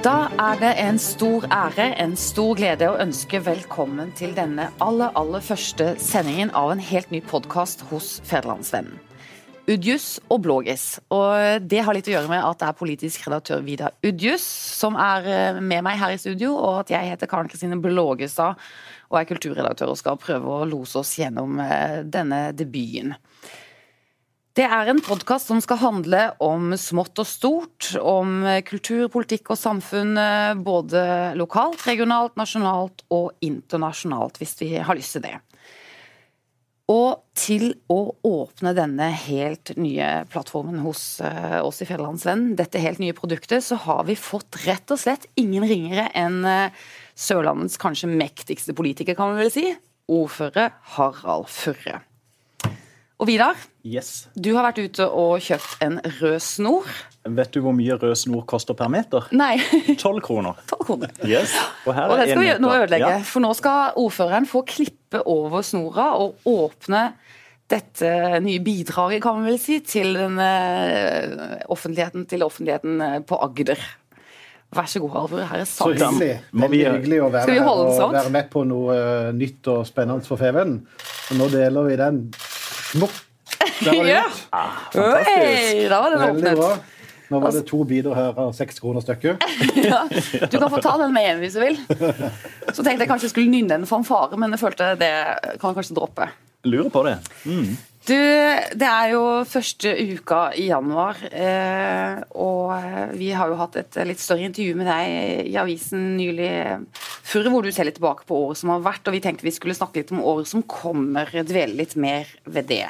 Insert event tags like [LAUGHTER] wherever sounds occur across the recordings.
Da er det en stor ære, en stor glede å ønske velkommen til denne aller, aller første sendingen av en helt ny podkast hos Federlandsvennen. Udjus og Blågis. Og det har litt å gjøre med at det er politisk redaktør Vidar Udjus som er eh, med meg her i studio, og at jeg heter Karen Kristine Blågestad og er kulturredaktør og skal prøve å lose oss gjennom eh, denne debuten. Det er en podkast som skal handle om smått og stort, om kultur, politikk og samfunn både lokalt, regionalt, nasjonalt og internasjonalt, hvis vi har lyst til det. Og til å åpne denne helt nye plattformen hos eh, oss i Fjellandsvennen, dette helt nye produktet, så har vi fått rett og slett ingen ringere enn eh, Sørlandets kanskje mektigste politiker, kan vi vel si, ordfører Harald Furre. Og Vidar, yes. du har vært ute og kjøpt en rød snor. Vet du hvor mye rød snor koster per meter? Nei. Tolv kroner. [LAUGHS] 12 kroner. Yes. Og, her Og er det skal vi nå ødelegge, Ja. for nå skal ordføreren få klippe over snora og åpne dette nye bidraget, kan man vel si, til den eh, offentligheten, til offentligheten eh, på Agder. Vær så god, Halvor. Her er Så hyggelig. Veldig hyggelig å være sånn? være med på noe eh, nytt og spennende for Feven. Og nå deler vi den. Smopp! Der var det [LAUGHS] Ja. gjort. Fantastisk. Oi, da var den Veldig bra. Nå var det to biter her av seks kroner stykket. [LAUGHS] Ja, du kan få ta den med hjem hvis du vil. Så tenkte jeg kanskje jeg skulle nynne en fanfare, men jeg følte det kan jeg kanskje droppe. Lurer på det. Mm. Du, det er jo første uka i januar, eh, og eh, vi har jo hatt et litt større intervju med deg i avisen nylig, Furre, hvor du ser litt tilbake på året som har vært, og vi tenkte vi skulle snakke litt om året som kommer, dvele litt mer ved det.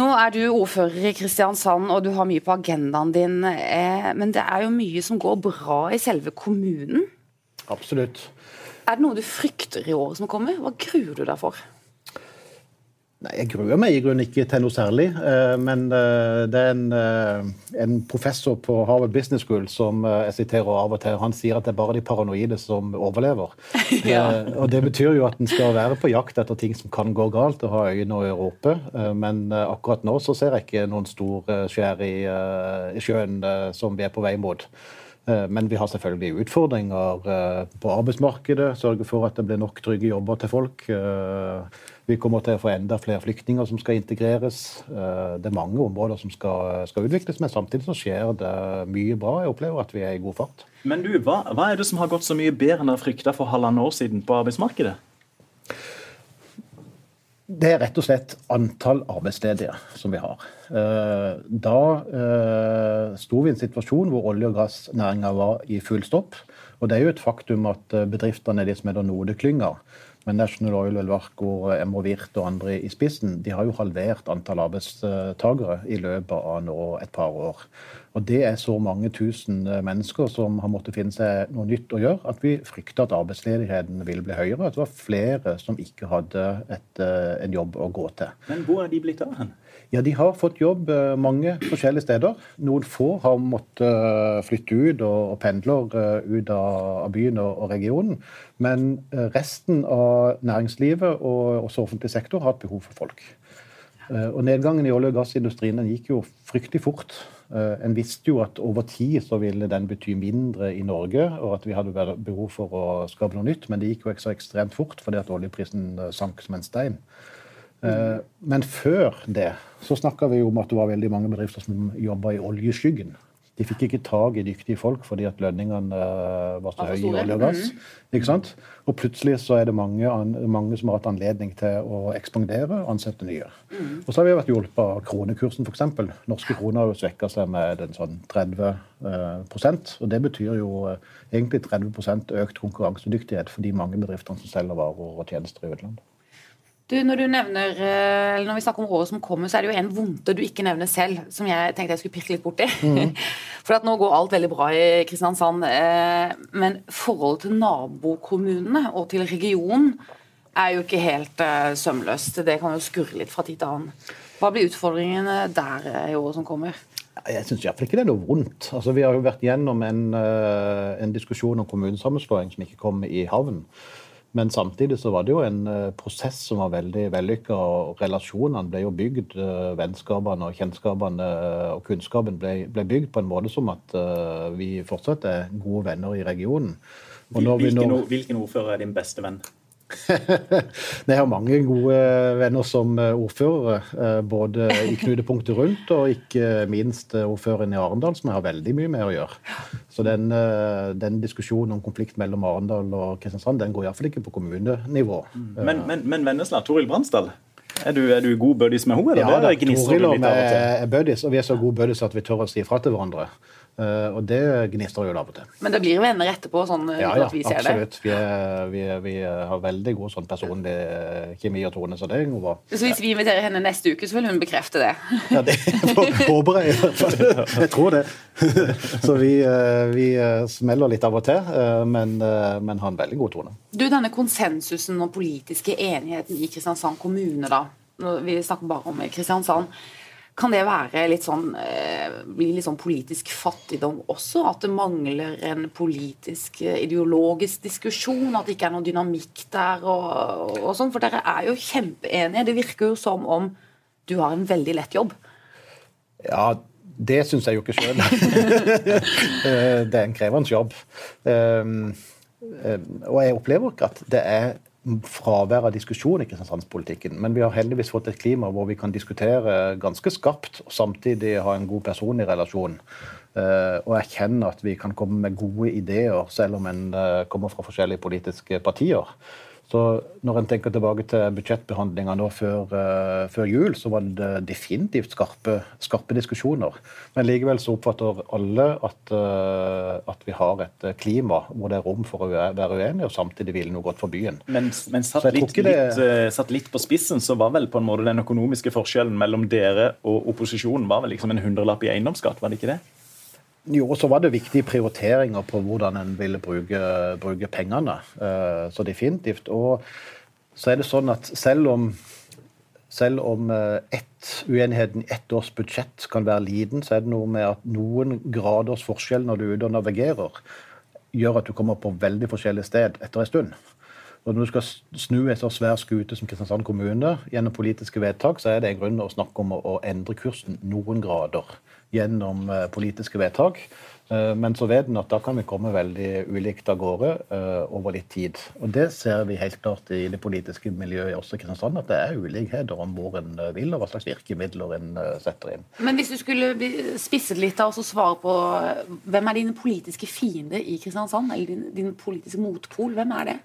Nå er du ordfører i Kristiansand, og du har mye på agendaen din, eh, men det er jo mye som går bra i selve kommunen. Absolutt. Er det noe du frykter i året som kommer? Hva gruer du deg for? Nei, Jeg gruer meg i grunnen ikke til noe særlig. eh, Men eh, det er en, eh, en professor på Harvard Business School som jeg siterer av og til. Han sier at det er bare de paranoide som overlever. [LAUGHS] Ja. Og Det betyr jo at en skal være på jakt etter ting som kan gå galt, og ha øyne og ører. Eh, Men akkurat nå så ser jeg ikke noen stor skjær i, i sjøen som vi er på vei mot. Men vi har selvfølgelig utfordringer på arbeidsmarkedet. Sørge for at det blir nok trygge jobber til folk. Vi kommer til å få enda flere flyktninger som skal integreres. Eh, Det er mange områder som skal, skal utvikles, men samtidig så skjer det mye bra. Jeg opplever at vi er i god fart. Men du, hva, hva er det som har gått så mye bedre enn dere frykta for halvannet år siden på arbeidsmarkedet? Det er rett og slett antall arbeidsledige som vi har. Eh, Da eh, sto vi i en situasjon hvor olje- og gassnæringa var i full stopp. Og det er jo et faktum at eh, bedriftene er de som er nodeklynger. Men National Oil, Elvarco, MO Virt og andre i spissen de har jo halvert antall arbeidstagere i løpet av nå et par år. Og Det er så mange tusen eh, mennesker som har måttet finne seg noe nytt å gjøre, at vi frykter at arbeidsledigheten vil bli høyere. At det var flere som ikke hadde et, eh, en jobb å gå til. Men hvor er de blitt av hen? Ja, De har fått jobb eh, mange forskjellige steder. Noen få har måttet eh, flytte ut og, pendler eh, ut av, byen og, regionen. Men resten av næringslivet og også offentlig sektor har hatt behov for folk. Og Nedgangen i olje- og gassindustrien gikk jo fryktelig fort. En visste jo at over tid så ville den bety mindre i Norge, og at vi hadde behov for å skape noe nytt, men det gikk jo ikke så ekstremt fort fordi at oljeprisen sank som en stein. Eh, Men før det så snakka vi om at det var veldig mange bedrifter som jobba i oljeskyggen. De fikk ikke tak i dyktige folk fordi at lønningene eh, var så høye i olje og gass. Ikke sant? Og plutselig så er det mange, mange som har hatt anledning til å ekspandere og ansette nye. Og så har vi vært hjulpet av kronekursen, f.eks. Norske kroner har jo svekka seg med en sånn 30 eh, Og det betyr jo egentlig 30% økt konkurransedyktighet for de mange bedriftene som selger varer og tjenester i utlandet. Du, når, du nevner, eh, eller når vi snakker om året som kommer, så er det jo en vondte du ikke nevner selv, som jeg tenkte jeg skulle pirke litt borti. [LAUGHS] For at nå går alt veldig bra i Kristiansand. eh, Men forholdet til nabokommunene og til regionen er jo ikke helt eh, sømløst. Det kan jo skurre litt fra tid til annen. Hva blir utfordringene der i året som kommer? Jeg syns iallfall ikke det er noe vondt. Altså, vi har jo vært gjennom en, en diskusjon om kommunesammenslåing som ikke kom i havn. Men samtidig så var det jo en uh, prosess som var veldig vellykka, og relasjonene ble jo bygd. Uh, vennskapene og kjennskapene uh, og kunnskapen ble, ble, bygd på en måte som at vi fortsatt er gode venner i regionen. Hvilken, nå... hvilken ordfører er din beste venn? Jeg har mange gode venner som ordførere, både i knutepunktet rundt og ikke minst ordføreren i Arendal, som jeg har veldig mye med å gjøre. Så den, den diskusjonen om konflikt mellom Arendal og Kristiansand den går iallfall ikke på kommunenivå. Men, men, men Vennesla, Toril Bransdal, er du, er du god buddies med henne? Ja, da, Toril og vi er buddies, og vi er så gode buddies at vi tør å si fra til hverandre. Uh, og det gnistrer jo av og til. Men det blir venner etterpå? sånn ja, ja, vi ser absolutt. Det. Vi, absolutt. vi, vi har veldig god sånn personlig eh, kjemi og tone, så det går bra. Så hvis vi inviterer henne neste uke, så vil hun bekrefte det? [LAUGHS] ja, det håper jeg i hvert fall. Jeg tror det. [LAUGHS] så vi, eh, vi, smeller litt av og til, men, men har en veldig god tone. Du, Denne konsensusen og politiske enigheten i Kristiansand kommune, da. Vi snakker bare om Kristiansand. Kan det være litt sånn, eh, bli litt sånn politisk fattigdom også? At det mangler en politisk, eh, ideologisk diskusjon? At det ikke er noe dynamikk der? og, og sånn, For dere er jo kjempeenige. Det virker jo som om du har en veldig lett jobb. Ja, det syns jeg jo ikke sjøl. [LAUGHS] Eh, det er en krevende jobb. Og jeg opplever ikke at det er fravær av diskusjon i kristiansandspolitikken. Men vi har heldigvis fått et klima hvor vi kan diskutere ganske skarpt og samtidig ha en god personlig relasjon. Uh, og erkjenne at vi kan komme med gode ideer, selv om en uh, kommer fra forskjellige politiske partier. Så når en tenker tilbake til budsjettbehandlinga nå før, uh, før, jul, så var det definitivt skarpe, skarpe diskusjoner. Men likevel så oppfatter alle at, uh, at, vi har et klima hvor det er rom for å være uenige, og samtidig ville noe godt for byen. Men, men satt, litt, det... litt, uh, satt, litt, på spissen, så var vel på en måte den økonomiske forskjellen mellom dere og opposisjonen var vel liksom en hundrelapp i eiendomsskatt, var det ikke det? Jo, så var det viktige prioriteringer på hvordan en ville bruke, bruke pengene. Uh, så definitivt. Og så er det sånn at selv om, selv om uh, ett, uenigheten i ett års budsjett kan være liten, så er det noe med at noen graders forskjell når du er ute og navigerer, gjør at du kommer på veldig forskjellig sted etter en stund. Når du skal snu en så svær skute som Kristiansand kommune gjennom politiske vedtak, så er det en grunn å snakke om å, å endre kursen noen grader gjennom eh, politiske vedtak. Eh, men så vet en at da kan vi komme veldig ulikt av gårde uh, over litt tid. Og det ser vi helt klart i det politiske miljøet også i Kristiansand, at det er ulikheter om hvor en vil og hva slags virkemidler en setter inn. Men hvis du skulle spisset litt og svare på hvem er dine politiske fiender i Kristiansand? Eller din, din politiske motpol, hvem er det?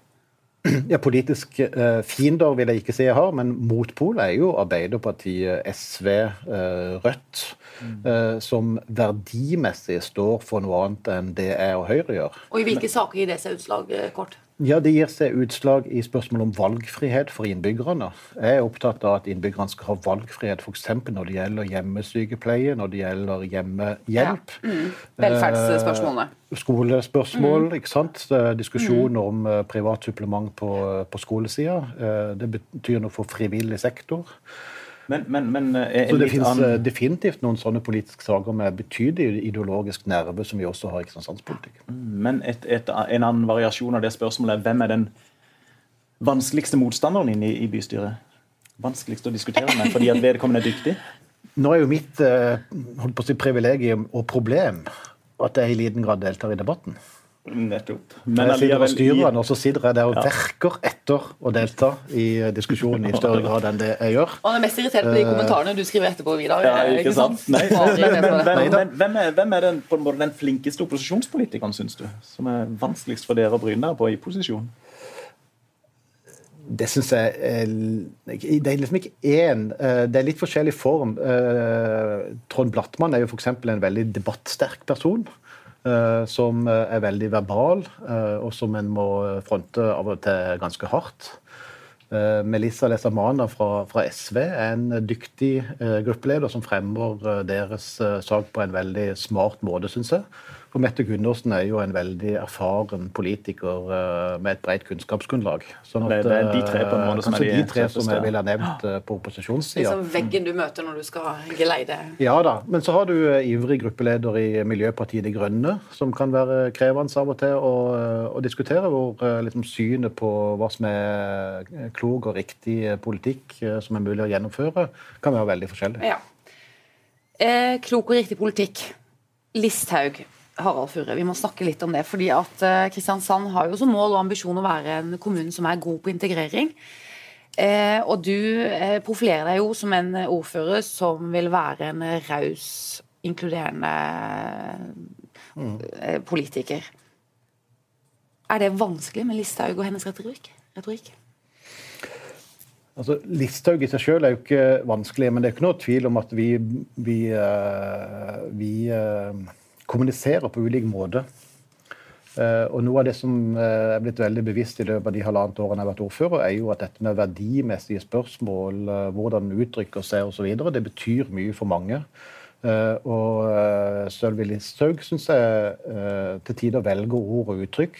Ja, Politisk eh, fiender vil jeg ikke si jeg har, men motpol er jo Arbeiderpartiet, SV, eh, Rødt. Mm. Eh, som verdimessig står for noe annet enn det jeg og Høyre gjør. Og I hvilke men, saker gir det seg utslag, eh, kort? Ja, Det gir seg utslag i spørsmål om valgfrihet for innbyggerne. Jeg er opptatt av at innbyggerne skal ha valgfrihet f.eks. når det gjelder hjemmesykepleie, når det gjelder hjemmehjelp. Ja. Mm. Velferdsspørsmålene. Eh, skolespørsmål, mm. ikke sant. Diskusjon om uh, privat supplement på, på skolesida. Uh, det betyr noe for frivillig sektor. Men, men, men eh, Så det finnes an... Eh, definitivt noen sånne politiske saker med betydelig ideologisk nerve som vi også har i kristiansandspolitikk. Men et, et, en annen variasjon av det spørsmålet er hvem er den vanskeligste motstanderen inne i, i bystyret? Vanskeligst å diskutere med fordi at vedkommende er dyktig? Nå er jo mitt eh, holdt på å si, privilegium og problem at jeg i liten grad deltar i debatten. Nettopp. Men jeg sitter og styrer, og så sitter jeg der og ja. verker etter å delta i diskusjonen i større grad enn det jeg gjør. Og han er mest irritert på de kommentarene du skriver etterpå, Vidar. Ja, ikke sant? Nei. Men, men, men, hvem er, hvem er den, den, flinkeste opposisjonspolitikeren, syns du? Som er vanskeligst for dere å bryne dere på i posisjon? Det syns jeg Det er liksom ikke én. Eh, det er litt forskjellig form. Eh, Trond Blattmann er jo f.eks. en veldig debattsterk person. Eh, som eh, er veldig verbal, eh, og som en må fronte av og til ganske hardt. Melissa Lesamana fra, fra, SV er en dyktig gruppeleder som fremmer deres sak på en veldig smart måte, syns jeg. Og Mette Gundersen er jo en veldig erfaren politiker uh, med et bredt kunnskapsgrunnlag. Sånn at, det, er de tre på en måte som er de, de tre som jeg ville ha nevnt uh, på opposisjonssida. Liksom veggen du møter når du skal geleide Ja da. Men så har du uh, ivrig gruppeleder i Miljøpartiet De Grønne, som kan være krevende av og til å, å diskutere, hvor liksom, synet på hva som er klok og riktig politikk som er mulig å gjennomføre, kan være veldig forskjellig. Ja. Eh, klok og riktig politikk. Listhaug, Harald Furre, vi må snakke litt om det. fordi at eh, Kristiansand har jo som mål og ambisjon å være en kommune som er god på integrering. Eh, og du eh, profilerer deg jo som en ordfører som vil være en raus, inkluderende mm. politiker. Er det vanskelig med Listhaug og hennes retorikk? retorikk? Altså, Listhaug i seg selv er jo ikke vanskelig, men det er ikke noe tvil om at vi, vi, vi kommuniserer på ulik måte. Uh, og Noe av det som er blitt veldig bevisst i løpet av de halvannet årene jeg har vært ordfører, er jo at dette med verdimessige spørsmål, hvordan en uttrykker seg osv., det betyr mye for mange. Og Sølvi Listhaug syns jeg til tider velger ord og uttrykk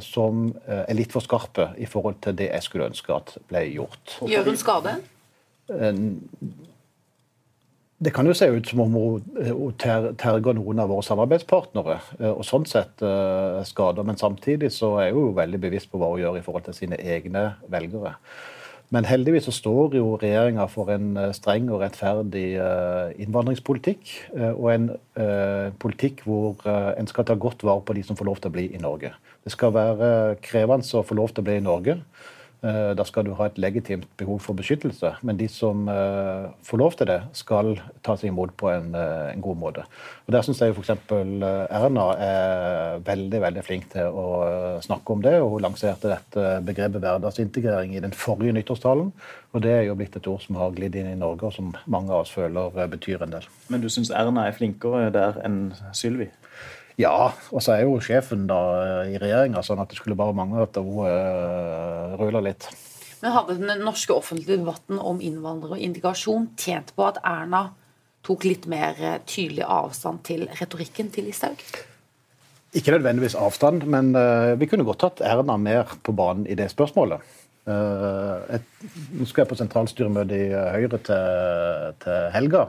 som er litt for skarpe i forhold til det jeg skulle ønske at ble gjort. Gjør hun skade? Det kan jo se ut som om hun terger noen av våre samarbeidspartnere, og sånn sett skader. Men samtidig så er hun jo veldig bevisst på hva hun gjør i forhold til sine egne velgere. Men heldigvis så står jo regjeringa for en eh, streng og rettferdig eh, innvandringspolitikk. Eh, og en politikk hvor en skal ta godt vare på de som får lov til å bli i Norge. Det skal være krevende å få lov til å bli i Norge. Eh, da skal du ha et legitimt behov for beskyttelse. Men de som eh, får lov til det, skal ta seg imot på en, eh, en god måte. Og Der syns jeg f.eks. Erna er veldig veldig flink til å snakke om det. og Hun lanserte dette begrepet hverdagsintegrering i den forrige nyttårstalen. Og det er jo blitt et ord som har glidd inn i Norge, og som mange av oss føler betyr en del. Men du syns Erna er flinkere der enn Sylvi? Ja, og så er jo sjefen da i regjeringa, sånn at det skulle bare mangle at hun uh, ruler litt. Men hadde den norske offentlige debatten om innvandrere og indikasjon tjent på at Erna tok litt mer eh, tydelig avstand til retorikken til Listhaug? Ikke nødvendigvis avstand, men uh, vi kunne godt tatt Erna mer på banen i det spørsmålet. Uh, et, nå skal jeg på sentralstyremøte i Høyre til, til helga.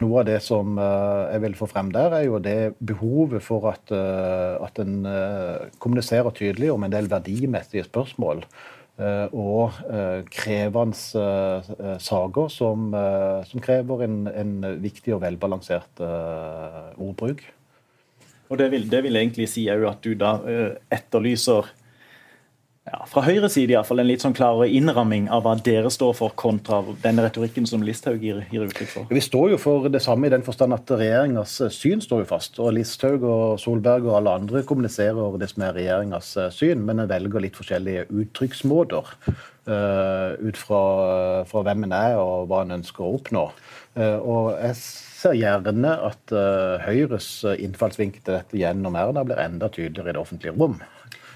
Noe av det som eh, jeg vil få frem der, er jo det behovet for at, eh, at en eh, kommuniserer tydelig om en del verdimessige spørsmål. Og krevende saker som, som krever en, en, viktig og velbalansert ordbruk. Og det vil, det vil egentlig si at du da etterlyser ja, fra Høyre side i hvert fall, en litt sånn klarere innramming av hva dere står for, kontra den retorikken som Listhaug gir, gir uttrykk for? Vi står jo for det samme i den forstand at regjeringas syn står jo fast. og Listhaug og Solberg og alle andre kommuniserer det som er regjeringas syn, men en velger litt forskjellige uttrykksmåter uh, ut fra, fra, hvem en er og hva en ønsker å oppnå. Uh, og jeg ser gjerne at uh, Høyres innfallsvinkel til dette gjennom Erna blir enda tydeligere i det offentlige rom.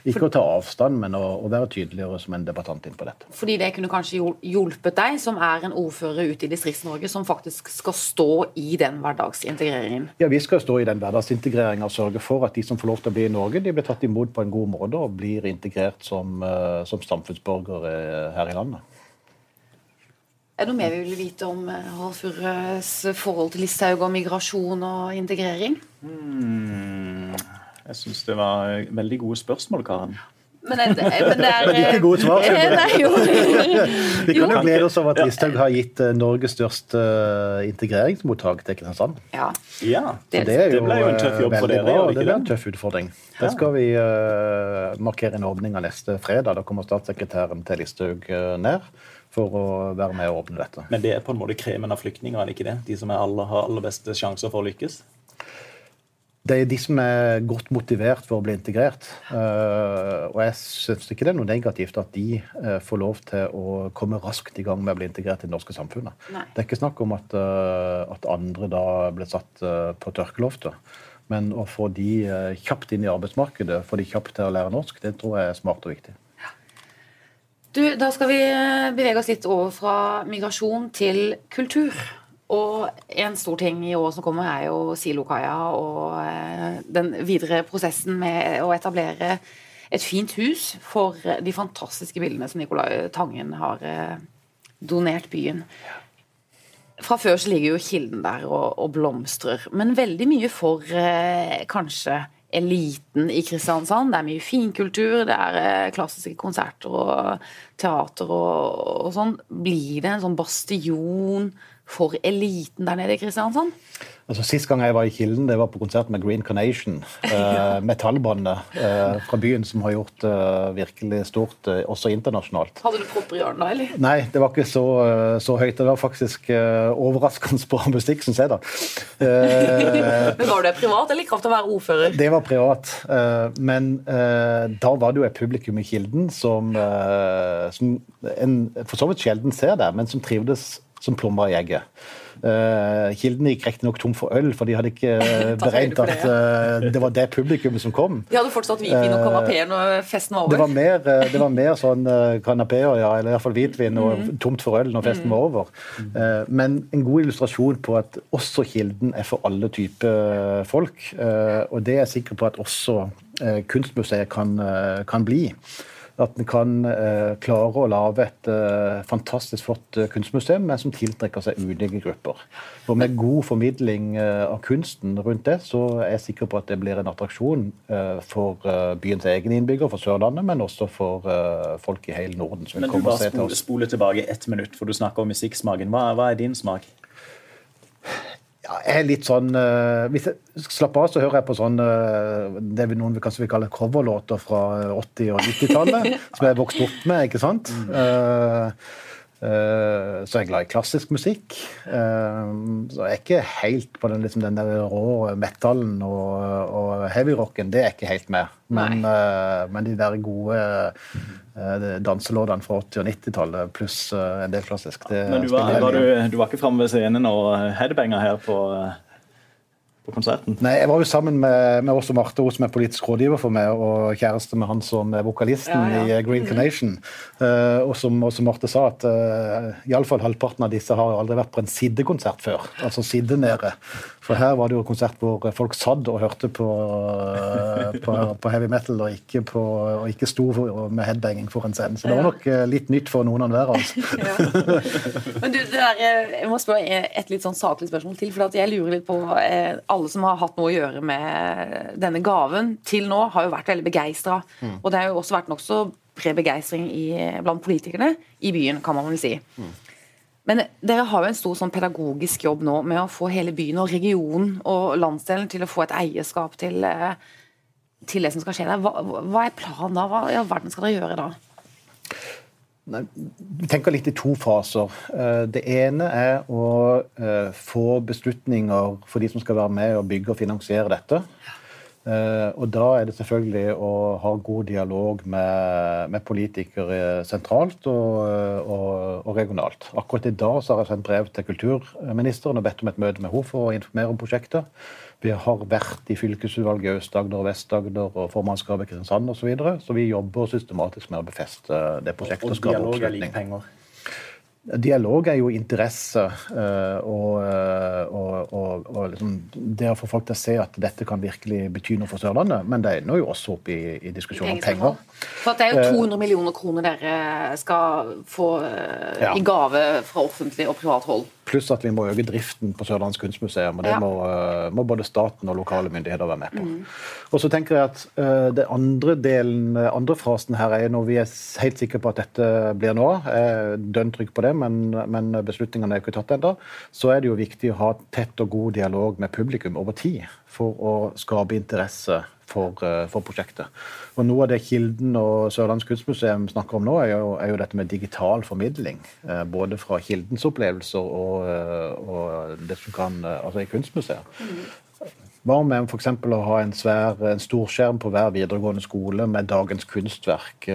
Ikke å ta avstand, men å, å, være tydeligere som en debattant inn på dette. Fordi det kunne kanskje hjulpet deg, som er en ordfører ute i Distrikts-Norge, som faktisk skal stå i den hverdagsintegreringen? Ja, vi skal stå i den hverdagsintegreringen og sørge for at de som får lov til å bli i Norge, de blir tatt imot på en god måte og blir integrert som, eh, som samfunnsborgere her i landet. Er det noe mer vi vil vite om Halvfures Halfurres forhold til Listhaug og migrasjon og integrering? Hmm. Jeg syns det var veldig gode spørsmål, Karen. Men det, men det er [LAUGHS] Ikke gode svar. Jo. [LAUGHS] Vi kan jo glede oss over at Listhaug har gitt eh, Norges største eh, integreringsmottak til Kristiansand. Ja. ja. Det, ble jo en tøff jobb for dere. Bra, det ble en tøff utfordring. Det skal vi uh, markere en åpning av neste fredag. Da kommer statssekretæren til Listhaug ned for å være med og åpne dette. Men det er på en måte kremen av flyktninger, er det ikke det? De som er aller, har aller beste sjanser for å lykkes? Det er de som er godt motivert for å bli integrert. Uh, og jeg syns ikke det er noe negativt at de uh, får lov til å komme raskt i gang med å bli integrert i det norske samfunnet. Nei. Det er ikke snakk om at, uh, at andre da ble satt på tørkeloftet. Men å få de kjapt inn i arbeidsmarkedet, få de kjapt til å lære norsk, det tror jeg er smart og viktig. Du, da skal vi bevege oss litt over fra migrasjon til kultur. Og en stor ting i året som kommer, er jo Silokaia og eh, den videre prosessen med å etablere et fint hus for de fantastiske bildene som Nicolai Tangen har eh, donert byen. Fra før så ligger jo Kilden der og, og blomstrer, men veldig mye for eh, kanskje eliten i Kristiansand. Det er mye finkultur, det er klassiske konserter og teater og, og sånn. Blir det en sånn bastion for eliten der nede i Kristiansand? Altså, Sist gang jeg var i Kilden, det var på konsert med Green Carnation. [LAUGHS] Eh, metallbandet eh, fra byen som har gjort eh, virkelig stort, også internasjonalt. Hadde du propper i ørene da, eller? Nei, det var ikke så, så høyt. Det var faktisk overraskende bra musikk, syns jeg, da. [LAUGHS] men Var det privat, eller i kraft av å være ordfører? Det var privat. men da var det jo et publikum i Kilden som, som en for så vidt sjelden ser det, men som trivdes som plomba i egget. Uh, Kilden gikk riktignok tom for øl, for de hadde ikke [LAUGHS] beregnet at uh, det var det publikum som kom. De hadde fortsatt hvitvin og kanapeer når festen var over? Det var mer, uh, det var mer sånn kanapeer, ja, eller iallfall hvitvin og mm. tomt for øl når festen mm. var over. men en god illustrasjon på at også Kilden er for alle typer folk. og det er jeg sikker på at også Kunstmuseet kan, kan bli. At en kan eh, klare å lage et eh, fantastisk flott eh, kunstmuseum, men som tiltrekker seg ulike grupper. Og Med god formidling av kunsten rundt det, så er jeg sikker på at det blir en attraksjon for byens egne innbyggere, for Sørlandet, men også for folk i hele Norden. men du bare spole, spole tilbake ett minutt, for du snakker om musikksmaken. Hva, hva er din smak? Ja, jeg er litt sånn uh, Hvis jeg slapper av, så hører jeg på sånn uh, det vi noen kanskje vil kalle coverlåter fra 80- og 90-tallet. [LAUGHS] som jeg vokste vokst opp med, ikke sant? Uh, så jeg er glad i klassisk musikk. så jeg er ikke helt på den, liksom, den der rå metallen og, og heavyrocken. Det er jeg ikke helt med. Men, men de der gode Eh, danselåtene fra 80- og 90-tallet pluss eh, en del klassisk. Det Men du var, var, du, du var ikke framme ved scenen og headbanger her på på konserten? Nei, Jeg var jo sammen med, med også Marte, hun som er politisk rådgiver for meg, og kjæreste med han som er vokalisten ja, ja. i Green Carnation. Uh, og som også Marte sa, at uh, iallfall halvparten av disse har aldri vært på en siddekonsert før. Altså sidde nede. For her var det jo konsert hvor folk satt og hørte på, uh, på, på, heavy metal, og ikke, på, og ikke sto med headbanging foran scenen. Så det var nok uh, litt nytt for noen av dere. Altså. [LAUGHS] Men du, der, jeg må spørre et litt sånn saklig spørsmål til, for jeg lurer litt på alle som har hatt noe å gjøre med denne gaven til nå, har jo vært veldig begeistra. Mm. Og det har jo også vært nokså bred begeistring blant politikerne i byen, kan man vel si. Mm. Men dere har jo en stor sånn pedagogisk jobb nå med å få hele byen og regionen og landsdelen til å få et eierskap til, eh, til det som skal skje der. Hva, hva er planen da? Hva i all verden skal dere gjøre da? Vi tenker litt i to faser. Eh, det ene er å eh, få beslutninger for de som skal være med og bygge og finansiere dette. Eh, og da er det selvfølgelig å ha god dialog med, med politikere sentralt og, og, og, regionalt. Akkurat i dag har jeg sendt brev til kulturministeren og bedt om et møte med henne for å informere om prosjektet. Vi har vært i fylkesutvalget i Aust-Agder og Vest-Agder og formannskapet i Kristiansand osv. Så, videre. så vi jobber systematisk med å befeste det prosjektet. Og, og dialog er lik penger? Dialog er jo interesse, eh, og, eh, og, og, og liksom det å få folk til å se at dette kan virkelig bety noe for Sørlandet. Men det ender jo også opp i, i diskusjonen om penger. For Det er jo 200 eh, millioner kroner dere skal få ja. i gave fra offentlig og privat hold. Pluss at vi må øke driften på Sørlandets kunstmuseum. og Det ja. må, må, både staten og lokale myndigheter være med på. Mm. Og så tenker jeg at uh, det andre delen, andre frasen her er når vi er helt sikre på at dette blir nå. Dønn trygg på det men, men beslutningene er ikke tatt ennå, så er det jo viktig å ha tett og god dialog med publikum over tid for å skape interesse for, eh, for, prosjektet. Og Noe av det Kilden og Sørlandets kunstmuseum snakker om nå, er jo, er jo, dette med digital formidling. Eh, både fra Kildens opplevelser og, eh, og det som kan Altså i kunstmuseet. Hva med f.eks. å ha en, svær, en storskjerm på hver videregående skole med dagens kunstverk,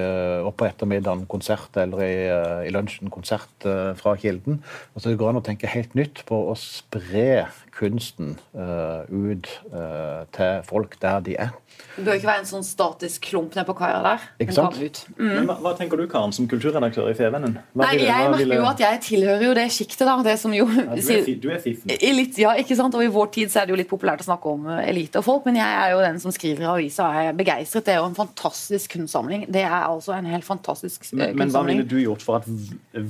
og på ettermiddagen konsert, eller i, i lunsjen konsert fra Kilden? Altså Det går an å tenke helt nytt på å spre kunsten uh, ut uh, til folk der de er. Det bør ikke være en sånn statisk klump nede på kaia der. Ikke sant? Mm. Men hva, hva, tenker du, Karen, som kulturredaktør i Fevennen? Nei, ville- Jeg hva merker ville- jo at jeg tilhører jo det sjiktet, da. Det som jo ja, du, er, fi- du er fiffen. Litt, ja, ikke sant? Og I vår tid så er det jo litt populært å snakke om eh, elite og folk, men jeg er jo den som skriver i avisa og er begeistret. Det er jo en fantastisk kunstsamling. Det er altså en helt fantastisk men, Men, men hva kunstsamling. ville du gjort for at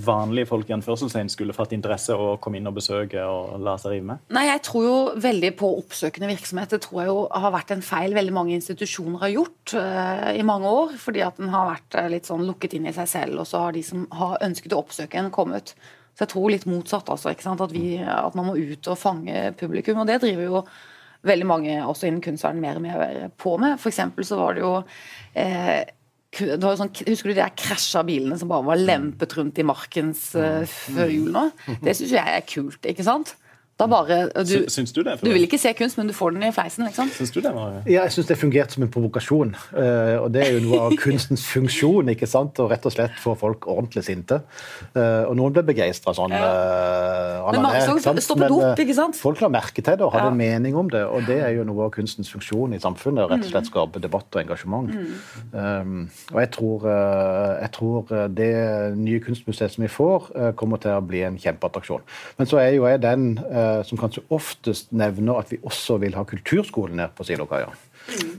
vanlige folk i anførselstegn skulle fått interesse og komme inn og besøke og la seg rive med? Nei, Jeg tror jo veldig på oppsøkende virksomhet. Det tror jeg jo har vært en feil veldig mange institusjoner har gjort uh, i mange år. Fordi at den har vært eh, litt sånn lukket inn i seg selv, og så har de som har ønsket å oppsøke en, kommet. Så jeg tror litt motsatt, altså. ikke sant? At, vi, at man må ut og fange publikum. Og det driver jo veldig mange også innen kunstverden mer og mer på med. For eksempel så var det jo eh, det var sånn, Husker du de krasja bilene som bare var lempet rundt i markens eh, før jul nå? Det syns jeg er kult, ikke sant? Da bare, du, Syns du det? du vil ikke se kunst, men du får den i fleisen, liksom. Syns du det Marie? Ja, jeg syns det fungerte som en provokasjon. Uh, og det er jo noe av kunstens funksjon. ikke sant? Å rett og slett få folk ordentlig sinte. Uh, og noen ble begeistra sånn. Uh, Men mange som stoppet Men, opp, eh, ikke sant? Folk la merke til det og hadde Ja. en mening om det. Og det er jo noe av kunstens funksjon i samfunnet. å Rett og slett Mm. skape debatt og engasjement. Um, og jeg tror, eh, jeg tror eh, det nye kunstmuseet som vi får, eh, kommer til å bli en kjempeattraksjon. Men så er jo jeg den eh, som kanskje oftest nevner at vi også vil ha kulturskolen ned på Silokaia.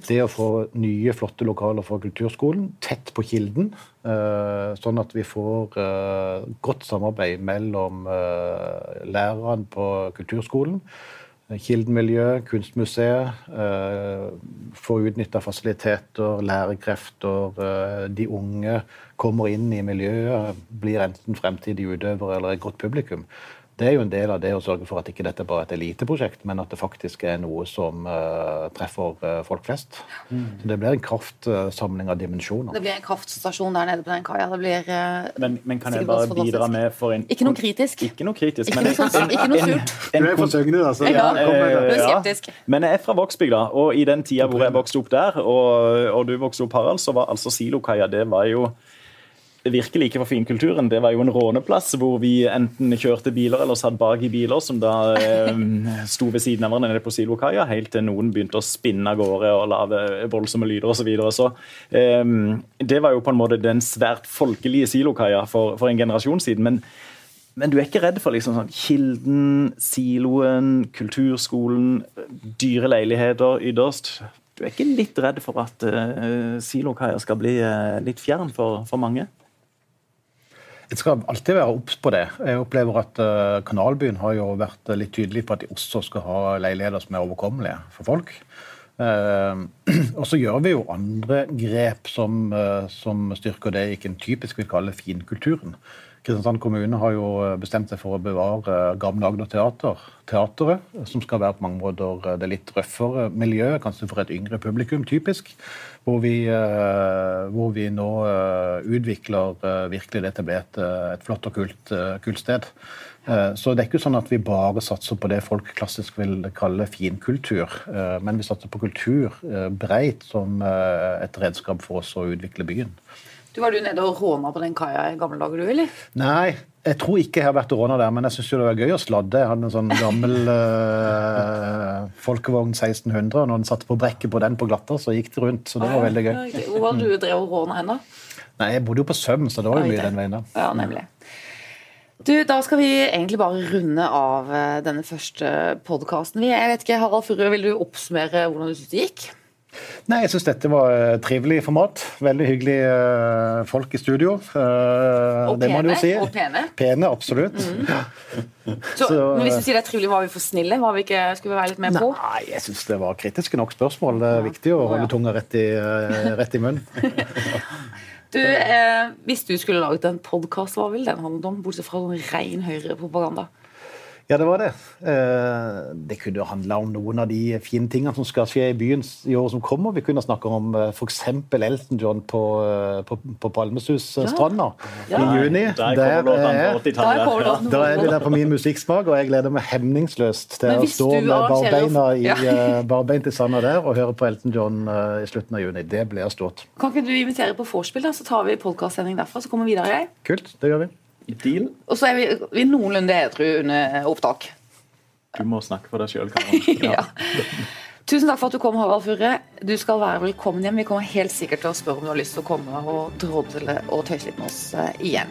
Det å få nye, flotte lokaler for kulturskolen tett på Kilden, eh, sånn at vi får eh, godt samarbeid mellom eh, lærerne på kulturskolen, kildenmiljø, Kunstmuseet, eh, få utnytta fasiliteter, lærekrefter. eh, de unge kommer inn i miljøet, blir enten fremtidige utøvere eller et godt publikum. Det er jo en del av det å sørge for at ikke dette bare er et eliteprosjekt, men at det faktisk er noe som uh, treffer uh, folk flest. Så Det blir en kraftsamling av dimensjoner. Det blir en kraftstasjon der nede på den kaia. Det blir uh, men, men kan jeg bare bidra med for en ikke noe kritisk. Ikke noe kritisk, Ikke men noe sånn- ikke noe en- surt. Du er for søgne, altså. Ja. Du er Ja. skeptisk. Men jeg er fra Vågsbygda, og i den tida hvor jeg vokste opp der, og, og du vokste opp, Harald, så var altså Silokaia det var jo virkelig ikke for finkulturen. Det var jo en råneplass hvor vi enten kjørte biler eller satt bak i biler som da eh, sto ved siden av hverandre nede på Silokaia, helt til noen begynte å spinne av gårde og lage voldsomme lyder osv. Så, videre. så eh, det var jo på en måte den svært folkelige Silokaia for, for en generasjon siden. men men du er ikke redd for liksom sånn Kilden, siloen, kulturskolen, dyre leiligheter ytterst? Du er ikke litt redd for at uh, silokaia skal bli uh, litt fjern for, for mange? Jeg skal alltid være obs på det. Jeg opplever at eh, Kanalbyen har jo vært litt tydelig på at de også skal ha leiligheter som er overkommelige for folk. Eh, [CLEARS THROAT] og så gjør vi jo andre grep som, eh, som styrker det jeg ikke typisk vil kalle finkulturen. Kristiansand kommune har jo eh, bestemt seg for å bevare Gamle Agder Teater, teateret, som skal være på mange måter eh, det litt røffere miljøet, kanskje for et yngre publikum, typisk. Hvor vi, eh, hvor vi nå eh, utvikler eh, virkelig det til å bli et, eh, et flott og kult, eh, kult sted. Eh, Så det er ikke sånn at vi bare satser på det folk klassisk vil kalle finkultur, eh, men vi satser på kultur eh, breit som eh, et redskap for oss å utvikle byen. Var du nede og råna på den kaia i gamle dager, du, eller? Nei, jeg tror ikke jeg har vært og råna der, men jeg syns det var gøy å sladde. Jeg hadde en sånn gammel uh, [LAUGHS] folkevogn 1600, og når den satte på brekket på den på glatta, så gikk det rundt. Så det var veldig gøy. Hvor var det du drev og råna hen, da? Nei, jeg bodde jo på Søm, så det var jo mye det. den veien da. Ja, nemlig. Du, Da skal vi egentlig bare runde av eh, denne første podkasten. Jeg vet ikke, Harald Furre, vil du oppsummere hvordan du syns det gikk? Nei, jeg syns dette var et trivelig format. Veldig hyggelige eh, folk i studio. eh, Og pene, si. og pene. Mm. Pene, absolutt. Ja. Så, Så, men hvis eh, du sier det er trivelig, var vi for snille? Var vi ikke, skulle vi være litt med på? Nei, jeg syns det var kritiske nok spørsmål. Det er viktig å holde tunga rett i, eh, rett i munnen. [LAUGHS] Du, eh, Hvis du skulle laget en podkast, hva ville den handlet om? Bortsett fra sånn ren høyrepropaganda. Ja, det var det. Eh, Det kunne handla om noen av de fine tingene som skal skje i byen i året som kommer. Vi kunne snakka om f.eks. Elton John på, eh, på, på Palmesusstranda Ja. i juni. Der Der kommer låtene er- på 80-tallet. Der Ja. låten. Da er vi der på min musikksmak, og jeg gleder meg hemningsløst til å stå med barbeina i, Ja. eh, barbeint i sanda der og høre på Elton John eh, i slutten av juni. Det blir stort. Kan ikke du invitere på vorspiel. Så tar vi podkastsending derfra, så kommer Vidar og jeg. Kult, det gjør vi. Deal. Og så er vi, vi er noenlunde edru under opptak. Du må snakke for deg sjøl, Karen. [LAUGHS] Ja. Tusen takk for at du kom, Harald Furre. Du skal være velkommen hjem. Vi kommer helt sikkert til å spørre om du har lyst til å komme og drodle og tøyse litt med oss eh, igjen.